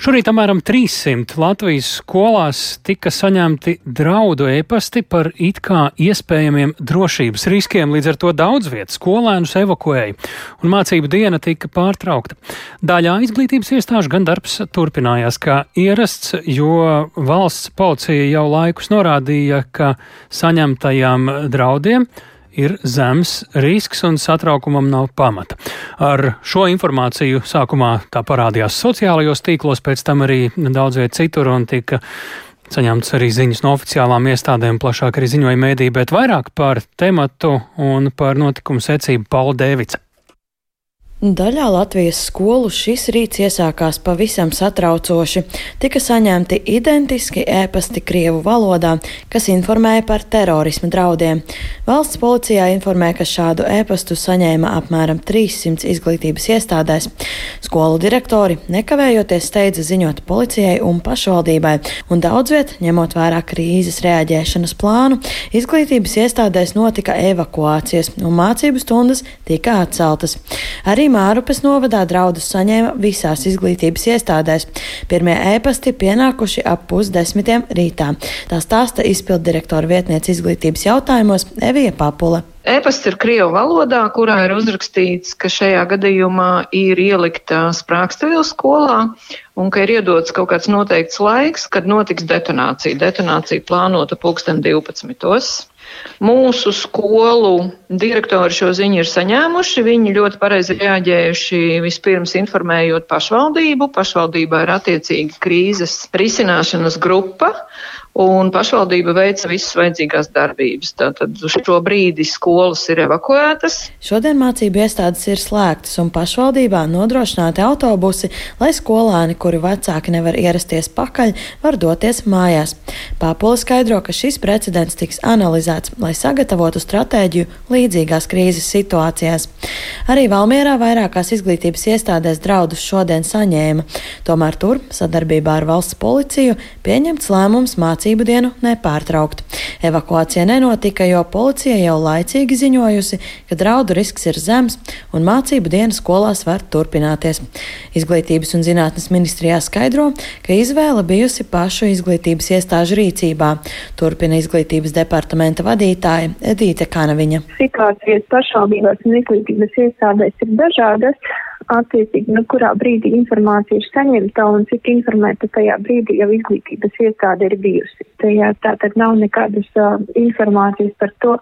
Šorīt apmēram 300 Latvijas skolās tika saņemti draudu ēpasti par it kā iespējamiem drošības riskiem, līdz ar to daudz vietas skolēnus evakuēja, un mācību diena tika pārtraukta. Daļā izglītības iestāžu gan darbs turpinājās kā ierasts, jo valsts policija jau laikus norādīja, ka saņemtajām draudiem ir zems risks un satraukumam nav pamata. Ar šo informāciju sākumā tā parādījās sociālajos tīklos, pēc tam arī daudz viet citur un tika saņemts arī ziņas no oficiālām iestādēm, plašāk arī ziņoja mēdī, bet vairāk par tematu un par notikumu secību Paula Dēvica. Daļā Latvijas skolu šis rīts iesākās pavisam satraucoši. Tika saņemti identiski ēpasti Krievu valodā, kas informēja par terorismu draudiem. Valsts policijā informē, ka šādu ēpastu saņēma apmēram 300 izglītības iestādēs. Skolu direktori nekavējoties steidza ziņot policijai un pašvaldībai, un daudz viet, ņemot vērā krīzes reaģēšanas plānu, izglītības iestādēs notika evakuācijas, un mācību stundas tika atceltas. Arī Mārupes novadā draudus saņēma visās izglītības iestādēs. Pirmie ēpasti pienākuši ap pusdesmitiem rītā. Tā stāsta izpildu direktora vietniece izglītības jautājumos Evija Papula. Ēpasts ir krievu valodā, kurā ir uzrakstīts, ka šajā gadījumā ir ielikta sprākstviela skolā un ka ir iedots kaut kāds noteikts laiks, kad notiks detonācija. Detonācija plānota pulksten 12. Mūsu skolu direktori šo ziņu ir saņēmuši. Viņi ļoti pareizi reaģējuši vispirms informējot pašvaldību. Pašvaldībā ir attiecīgi krīzes risināšanas grupa un pašvaldība veica visas vajadzīgās darbības. Tātad uz šo brīdi skolas ir evakuētas. Šodien mācību iestādes ir slēgtas un pašvaldībā nodrošināti autobusi, lai skolāni, kuri vecāki nevar ierasties pakaļ, var doties mājās. Pāpola skaidro, ka šis precedents tiks analizēts, lai sagatavotu stratēģiju līdzīgās krīzes situācijās. Arī Valmierā vairākās izglītības iestādēs draudus šodien saņēma, tomēr tur sadarbībā ar valsts policiju pieņemts lēmums mācību mācību dienu nepārtraukt. Evakuācija nenotika, jo policija jau laicīgi ziņojusi, ka draudu risks ir zems un mācību diena skolās var turpināties. Izglītības un zinātnes ministrijā skaidro, ka izvēle bijusi pašu izglītības iestāžu rīcībā. Turpina izglītības departamenta vadītāja Edīte Kanaviņa. Situācijas pašvaldībās un izglītības iestādēs ir dažādas attiecīgi, nu, kurā brīdī informācija ir saņemta un cik informēta tajā brīdī jau izglītības iestāde ir bijusi. Tajā tātad nav nekādas uh, informācijas par to,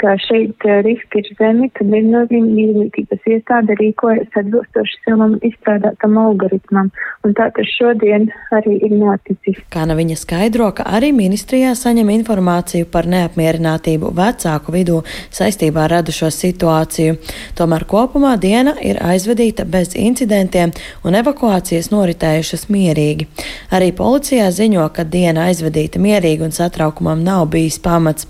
ka šeit eh, riski ir zemi, tad viennozīmīgi izglītības iestāde rīkojas atbilstoši savam izstrādātam algoritmam. Un tā tas šodien arī ir noticis. Kā na viņa skaidro, ka arī ministrijā saņem informāciju par neapmierinātību vecāku vidū saistībā ar radušo situāciju. Tomēr kopumā diena ir aizvedīta bez incidentiem un evakuācijas noritējušas mierīgi. Arī policijā ziņo, ka diena aizvedīta mierīgi un satraukumam nav bijis pamats.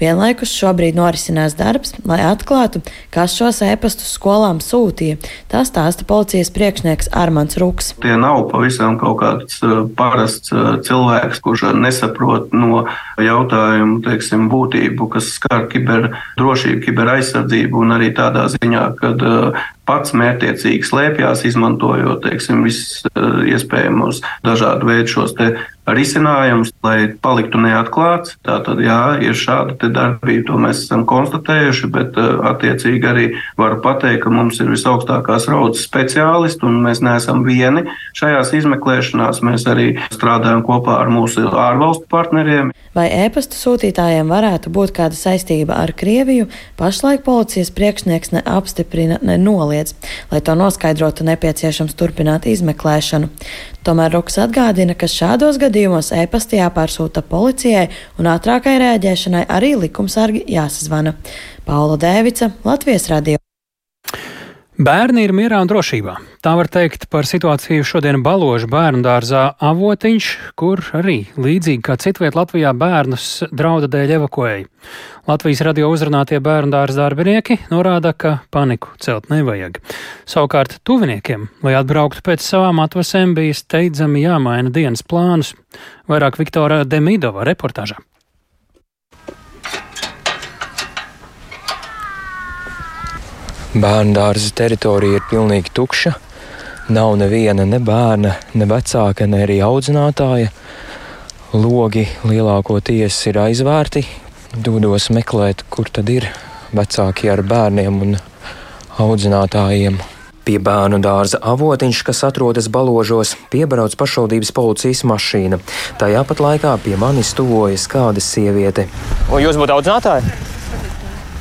Vienlaikus šobrīd norisinās darbs, lai atklātu, kas šos ēpastus skolām sūtīja. Tā stāsta policijas priekšnieks Armāns Ruks. Tie nav pavisam kaut kāds uh, parasts uh, cilvēks, kurš nesaprot no jautājumu teiksim, būtību, kas skar kiberdrošību, kiberaizsardzību un arī tādā ziņā, ka uh, pats mērķiecīgi slēpjas, izmantojot teiksim, visus iespējamos dažādu veidu šos risinājumus, lai paliktu neatklāts. Tātad, jā, ir šāda darbība, to mēs esam konstatējuši, bet uh, attiecīgi arī varu pateikt, ka mums ir visaugstākās raudas speciālisti, un mēs neesam vieni šajās izmeklēšanās. Mēs arī strādājam kopā ar mūsu ārvalstu partneriem. Vai e-pasta sūtītājiem varētu būt kāda saistība ar Krieviju, pašlaik policijas priekšnieks ne apstiprina, ne noliedz. Lai to noskaidrotu, nepieciešams turpināt izmeklēšanu. Tomēr Ruks atgādina, ka šādos gadījumos e-pasta jāpārsūta policijai un ātrākai rēģēšanai arī likumsargi jāsazvana. Paula Dēvica, Latvijas radio. Bērni ir mierā un drošībā. Tā var teikt par situāciju šodien Baložu bērnu dārzā Avotiņš, kur arī līdzīgi kā citviet Latvijā bērnus drauda dēļ evakuēja. Latvijas radio uzrunātie bērnu dārza darbinieki norāda, ka paniku celt nevajag. Savukārt tuviniekiem, lai atbrauktu pēc savām atvasēm, bija steidzami jāmaina dienas plānus. Vairāk Viktora Demidova reportāžā. Bērnu dārza teritorija ir pilnīgi tukša. Nav neviena ne bērna, ne vecāka, ne arī audzinātāja. Logi lielākoties ir aizvērti. Dodos meklēt, kur tad ir vecāki ar bērniem un audzinātājiem. Pie bērnu dārza avotiņš, kas atrodas baložos, piebrauc pašvaldības policijas mašīna. Tajā pat laikā pie manis tuvojas kāda sieviete. Un jūs būtu audzinātāji?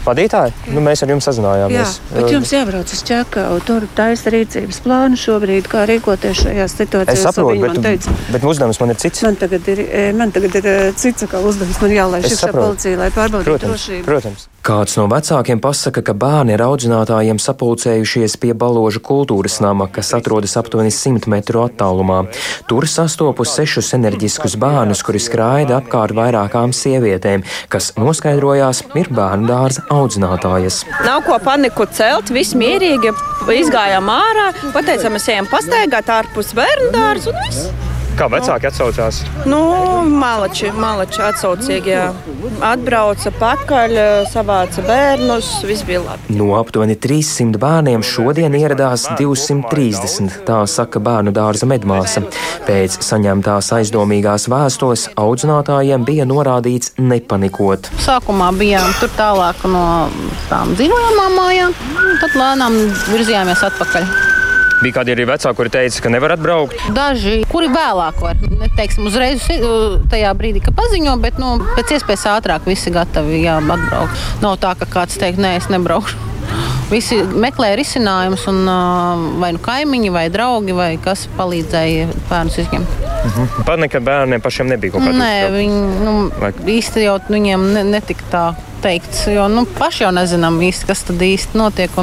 Vadītāji, nu, mēs ar jums sazinājāmies. Jā, bet jums jābrauc uz Čakau. Tur taisa rīcības plānu šobrīd, kā rīkoties šajās situācijās. Es saprotu, bet, teica, bet uzdevums man ir cits. Man tagad ir, man tagad ir cits uzdevums. Man jālaiž iekšā policija, lai pārbaudītu drošību. Protams. Kāds no vecākiem pasaka, ka bērni ar audzinātājiem sapulcējušies pie baloža kultūras nama, kas atrodas aptuveni 100 metru attālumā. Tur sastopu sešus enerģiskus bērnus, kuri skraida apkārt vairākām sievietēm, kas noskaidrojās ir bērnu dārza audzinātājas. Nav ko paniku celt, viss mierīgi, izgājām ārā, pateicām, mēs ejam pastaigāt ārpus bērnu dārza un viss. Kā vecāki atsaucās? Nu, malači, malači atsaucīgi. Jā. Atbrauca pakaļ, savāca bērnus, viss bija labi. No aptuveni 300 bērniem šodien ieradās 230, tā saka bērnu dārza medmāsa. Pēc saņemtās aizdomīgās vēstules audzinātājiem bija norādīts nepanikot. Sākumā bijām tur tālāk no tām dzīvojamām mājām, tad lēnām virzījāmies atpakaļ. Bija kādi arī vecāki, kuri teica, ka nevar atbraukt. Daži, kuri vēlāk var, neteiksim, uzreiz tajā brīdī, kad paziņo, bet nu, pēc iespējas ātrāk visi gatavi jā, atbraukt. Nav tā, ka kāds teikt, nē, es nebraukšu. Visi meklē risinājumus, un vai nu kaimiņi, vai draugi, vai kas palīdzēja bērnus izņemt. Mhm. Pat nekad bērniem pašiem nebija kaut kāda. Nē, viņi nu, vai... īsti jau viņiem ne, netika tā teikts, jo nu, paši jau nezinām īsti, kas tad īsti notiek.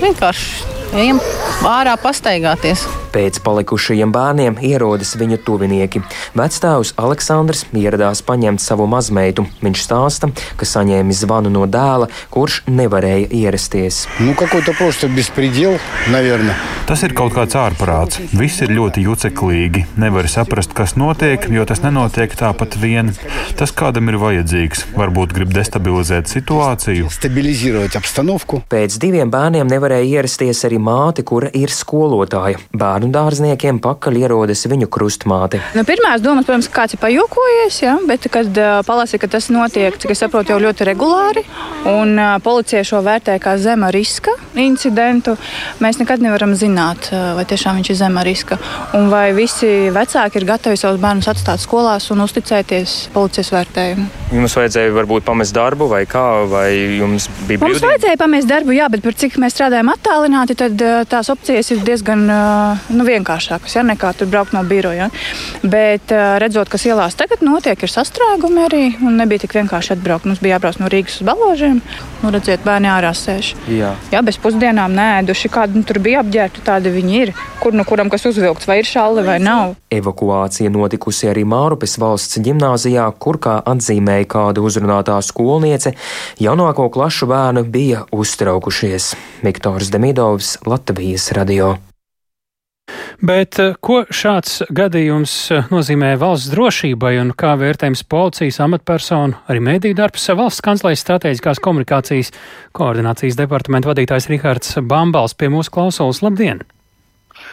Vienkārši ejam ārā pastaigāties. Pēc palikušajiem bērniem ierodas viņu tuvinieki. Vecstāvs Aleksandrs ieradās paņemt savu mazmeitu. Viņš stāsta, ka saņēmis zvanu no dēla, kurš nevarēja ierasties. Nu, tas ir kaut kāds ārprāts. Viss ir ļoti juceklīgi. Nevar saprast, kas notiek, jo tas nenotiek tāpat vien. Tas kādam ir vajadzīgs. Varbūt grib destabilizēt situāciju. Pēc diviem bērniem nevarēja ierasties arī māte, kura ir skolotāja. Bērni bērnu dārzniekiem pakaļ ierodas viņu krustmāte. Nu, Pirmās domas, protams, kāds ir pajokojies, ja, bet, kad uh, palasīja, ka tas notiek, cik es saprotu, jau ļoti regulāri, un uh, policija šo vērtē kā zema riska incidentu, mēs nekad nevaram zināt, uh, vai tiešām viņš ir zema riska, un vai visi vecāki ir gatavi savus bērnus atstāt skolās un uzticēties policijas vērtējumu. Jums vajadzēja varbūt pamest darbu, vai kā, vai jums bija brīvdienas? Mums vajadzēja pamest darbu, jā, bet par cik mēs strādājam attālināti, tad tās opcijas ir diezgan nu, vienkāršākas, ja, nekā tur braukt no biroja. Bet redzot, kas ielās tagad notiek, ir sastrēgumi arī, un nebija tik vienkārši atbraukt. Mums bija jābrauc no Rīgas uz Baložiem, nu, redziet, bērni ārā sēž. Jā. jā, bez pusdienām nēduši, kādi nu, tur bija apģērbti, tādi viņi ir. Kur no kuram kas uzvilkts, vai ir šalli vai nav. Evakuācija notikusi arī Mārupes valsts ģimnāzijā, kur, kā atzīmēja kāda uzrunātā skolniece, jaunāko klašu bērnu bija uztraukušies. Viktors Demidovs, Latvijas radio. Bet eh, ko šāds gadījums eh, nozīmē valsts drošībai un kā vērtējums policijas amatpersonu, arī mēdīju darbs, valsts kanclējas strateģiskās komunikācijas koordinācijas departamenta vadītājs Rihards Bambals pie mūsu klausulas. Labdien!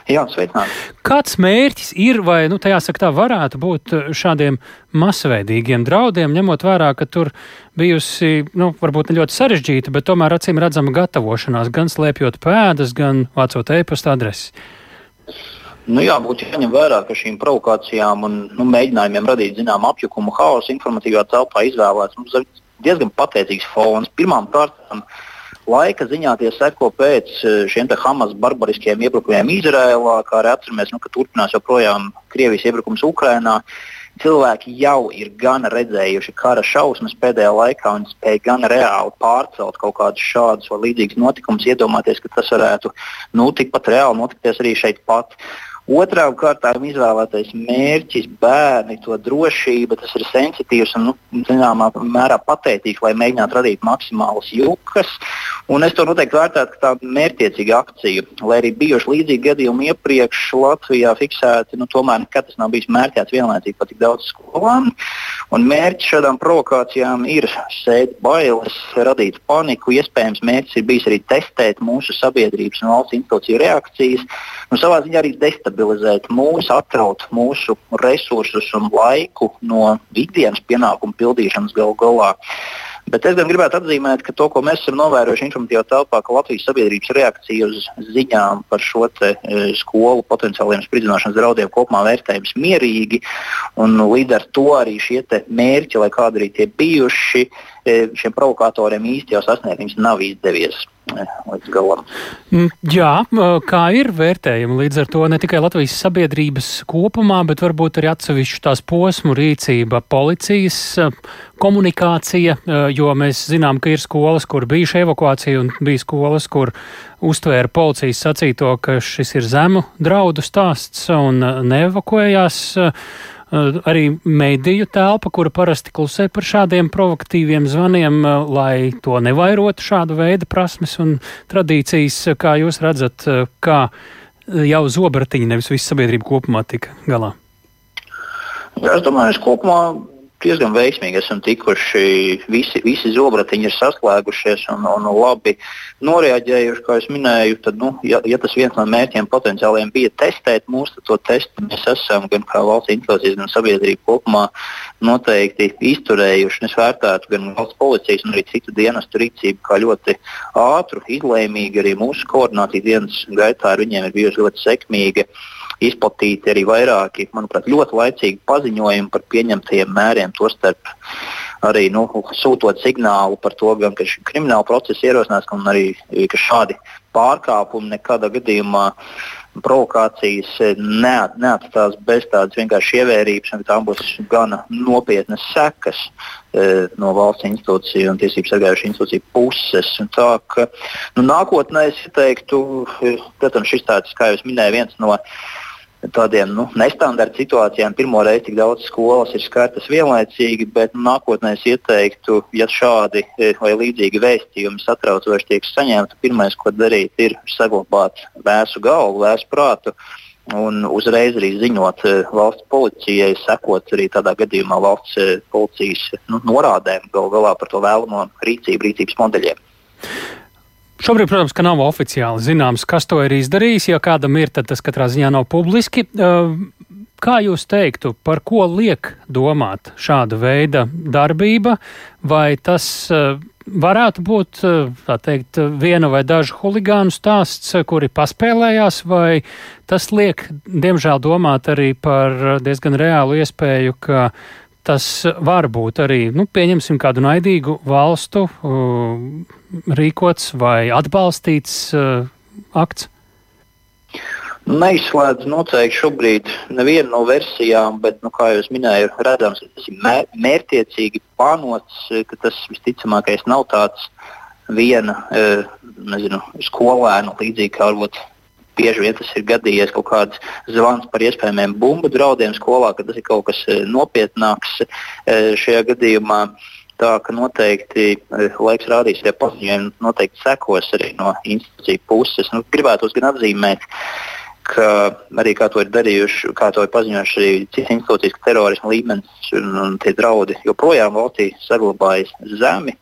Jā, sveicināti. Kāds mērķis ir, vai nu, tajā saka, tā varētu būt eh, šādiem masveidīgiem draudiem, ņemot vērā, ka tur bijusi, nu, varbūt ne ļoti sarežģīta, bet tomēr acīm redzama gatavošanās, gan slēpjot pēdas, gan vācot e-pasta adresi? Nu, jā, būtu jāņem vērā, ka šīm provokācijām un nu, mēģinājumiem radīt zināmu apjukumu, haosu informatīvā telpā izvēlēts mums diezgan pateicīgs fons. Pirmkārt, laika ziņā tie seko pēc e, šiem Hamas barbariskiem iebrukumiem Izrēlā, kā arī atceramies, nu, ka turpinās joprojām Krievijas iebrukums Ukrajinā. Cilvēki jau ir gan redzējuši kara šausmas pēdējā laikā un spēj gan reāli pārcelt kaut kādus šādus vai līdzīgus notikumus, iedomāties, ka tas varētu nu, tikpat reāli notikties arī šeit pat. Otrām kārtām izvēlētais mērķis, bērni, to drošība, tas ir sensitīvs un, nu, zināmā mērā patētīgs, lai mēģinātu radīt maksimālas jukas. Un es to noteikti vērtētu kā tādu mērķiecīgu akciju, lai arī bijuši līdzīgi gadījumi iepriekš Latvijā fiksēti, nu, tomēr nekad tas nav bijis mērķēts vienlaicīgi pat tik daudz skolām. Un mērķis šādām provokācijām ir sēt bailes, radīt paniku. Iespējams, mērķis ir bijis arī testēt mūsu sabiedrības un valsts institūciju reakcijas, un savā ziņā arī destabilizēt mūsu, atraut mūsu resursus un laiku no ikdienas pienākumu pildīšanas galu galā. Bet es gan gribētu atzīmēt, ka to, ko mēs esam novērojuši informatīvā telpā, ka Latvijas sabiedrības reakcija uz ziņām par šo te, e, skolu potenciāliem spridzināšanas draudiem kopumā vērtējums mierīgi. Līdz ar to arī šie mērķi, lai kādi arī tie bijuši, e, šiem provokatoriem īsti jau sasniegt, viņus nav izdevies līdz galam. Mm, jā, kā ir vērtējumi līdz ar to ne tikai Latvijas sabiedrības kopumā, bet varbūt arī atsevišķu tās posmu rīcība, policijas komunikācija, jo mēs zinām, ka ir skolas, kur bijuši evakuācija un bija skolas, kur uztvēra policijas sacīto, ka šis ir zemu draudu stāsts un neevakuējās. Eh, arī mediju telpa, kura parasti klusē par šādiem provokatīviem zvaniem, eh, lai to nevairotu šādu veidu prasmes un tradīcijas, kā jūs redzat, eh, kā jau zobratiņi, nevis visa sabiedrība kopumā tika galā? Es domāju, ka kopumā diezgan veiksmīgi esam tikuši. Visi, visi zobratiņi ir saslēgušies un, un labi noreaģējuši. Kā jau minēju, tad, nu, ja, ja tas viens no mērķiem potenciāliem bija testēt mūs, tad to testu mēs esam gan kā valsts institūcijas, gan sabiedrība kopumā noteikti izturējuši. Es vērtētu gan valsts policijas, gan arī citu dienestu rīcību kā ļoti ātru, izlēmīgu. Arī mūsu koordinācija dienas gaitā ar viņiem ir bijusi ļoti sekmīga izplatīti arī vairāki, manuprāt, ļoti laicīgi paziņojumi par pieņemtajiem mēriem, tostarp arī nu, sūtot signālu par to, gan, ka krimināla procesa ierosinās, gan arī ka šādi pārkāpumi nekādā gadījumā provokācijas neat, neatstās bez tādas vienkārši ievērības, un tām būs gana nopietnas sekas e, no valsts institūciju un tiesību sargājušu institūciju puses. Un tā, ka, nu, nākotnē es teiktu, protams, šis tāds, kā jau minēju, viens no tādiem nu, nestandarta situācijām. Pirmo reizi tik daudz skolas ir skartas vienlaicīgi, bet nu, nākotnē es ieteiktu, ja šādi e, vai līdzīgi vēstījumi satraucoši tiek saņemti, pirmais, ko darīt, ir saglabāt vēsu galvu, vēsu prātu. Un uzreiz arī ziņot e, valsts policijai, sekot arī tādā gadījumā valsts e, policijas nu, norādēm, gal galā par to vēlamo rīcību, rīcības modeļiem. Šobrīd, protams, ka nav oficiāli zināms, kas to ir izdarījis. Ja kādam ir, tad tas katrā ziņā nav publiski. Kā jūs teiktu, par ko liek domāt šāda veida darbība? Vai tas varētu būt teikt, viena vai dažu huligānu stāsts, kuri paspēlējās, vai tas liek, diemžēl, domāt arī par diezgan reālu iespēju, ka tas var būt arī, nu, pieņemsim kādu naidīgu valstu uh, rīkots vai atbalstīts uh, akts? Neizslēdz noteikti šobrīd nevienu no versijām, bet, nu, kā jau minēju, redzams, tas ir mēr mērķiecīgi plānots, ka tas visticamākais nav tāds viena uh, nezinu, skolēnu, līdzīgi kā varbūt bieži vien tas ir gadījies kaut kāds zvans par iespējamiem bumbu draudiem skolā, ka tas ir kaut kas eh, nopietnāks eh, šajā gadījumā. Tā ka noteikti eh, laiks rādīs, ja paziņojumi noteikti sekos arī no institūciju puses. Nu, gribētu gan atzīmēt, ka arī kā to ir darījuši, kā to ir paziņojuši arī citas institūcijas, ka terorisma līmenis un, un tie draudi joprojām valstī saglabājas zemi.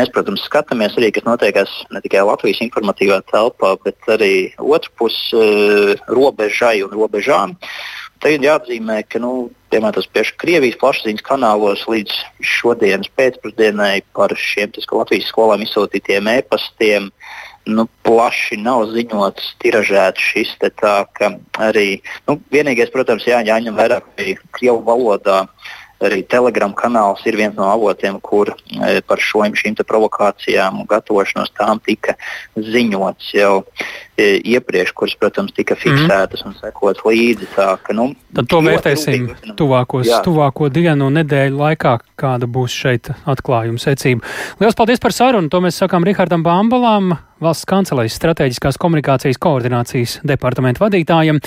Mēs, protams, skatāmies arī, kas notiekās ne tikai Latvijas informatīvā telpā, bet arī otrpus uh, robežai un robežām. Te ir jāatzīmē, ka nu, piemēram tas tieši Krievijas plašsaziņas kanālos līdz šodienas pēcpusdienai par šiem Latvijas skolām izsūtītiem e-pastiem nu, plaši nav ziņots, tiražēts šis te tā, ka arī nu, vienīgais, protams, jā, jāņem vērā, ka Krievu valodā Arī Telegram kanāls ir viens no avotiem, kur e, par šo, šīm provokācijām un gatavošanos tām tika ziņots jau e, iepriekš, kuras, protams, tika mhm. fiksētas mm. un sekots līdzi. Tā, ka, nu, Tad to vērtēsim rūpīgi, tuvākos, jā. tuvāko dienu un nedēļu laikā, kāda būs šeit atklājuma secība. Lielas paldies par sarunu! To mēs sakām Rihardam Bambalam, valsts kancelējas strateģiskās komunikācijas koordinācijas departamentu vadītājam.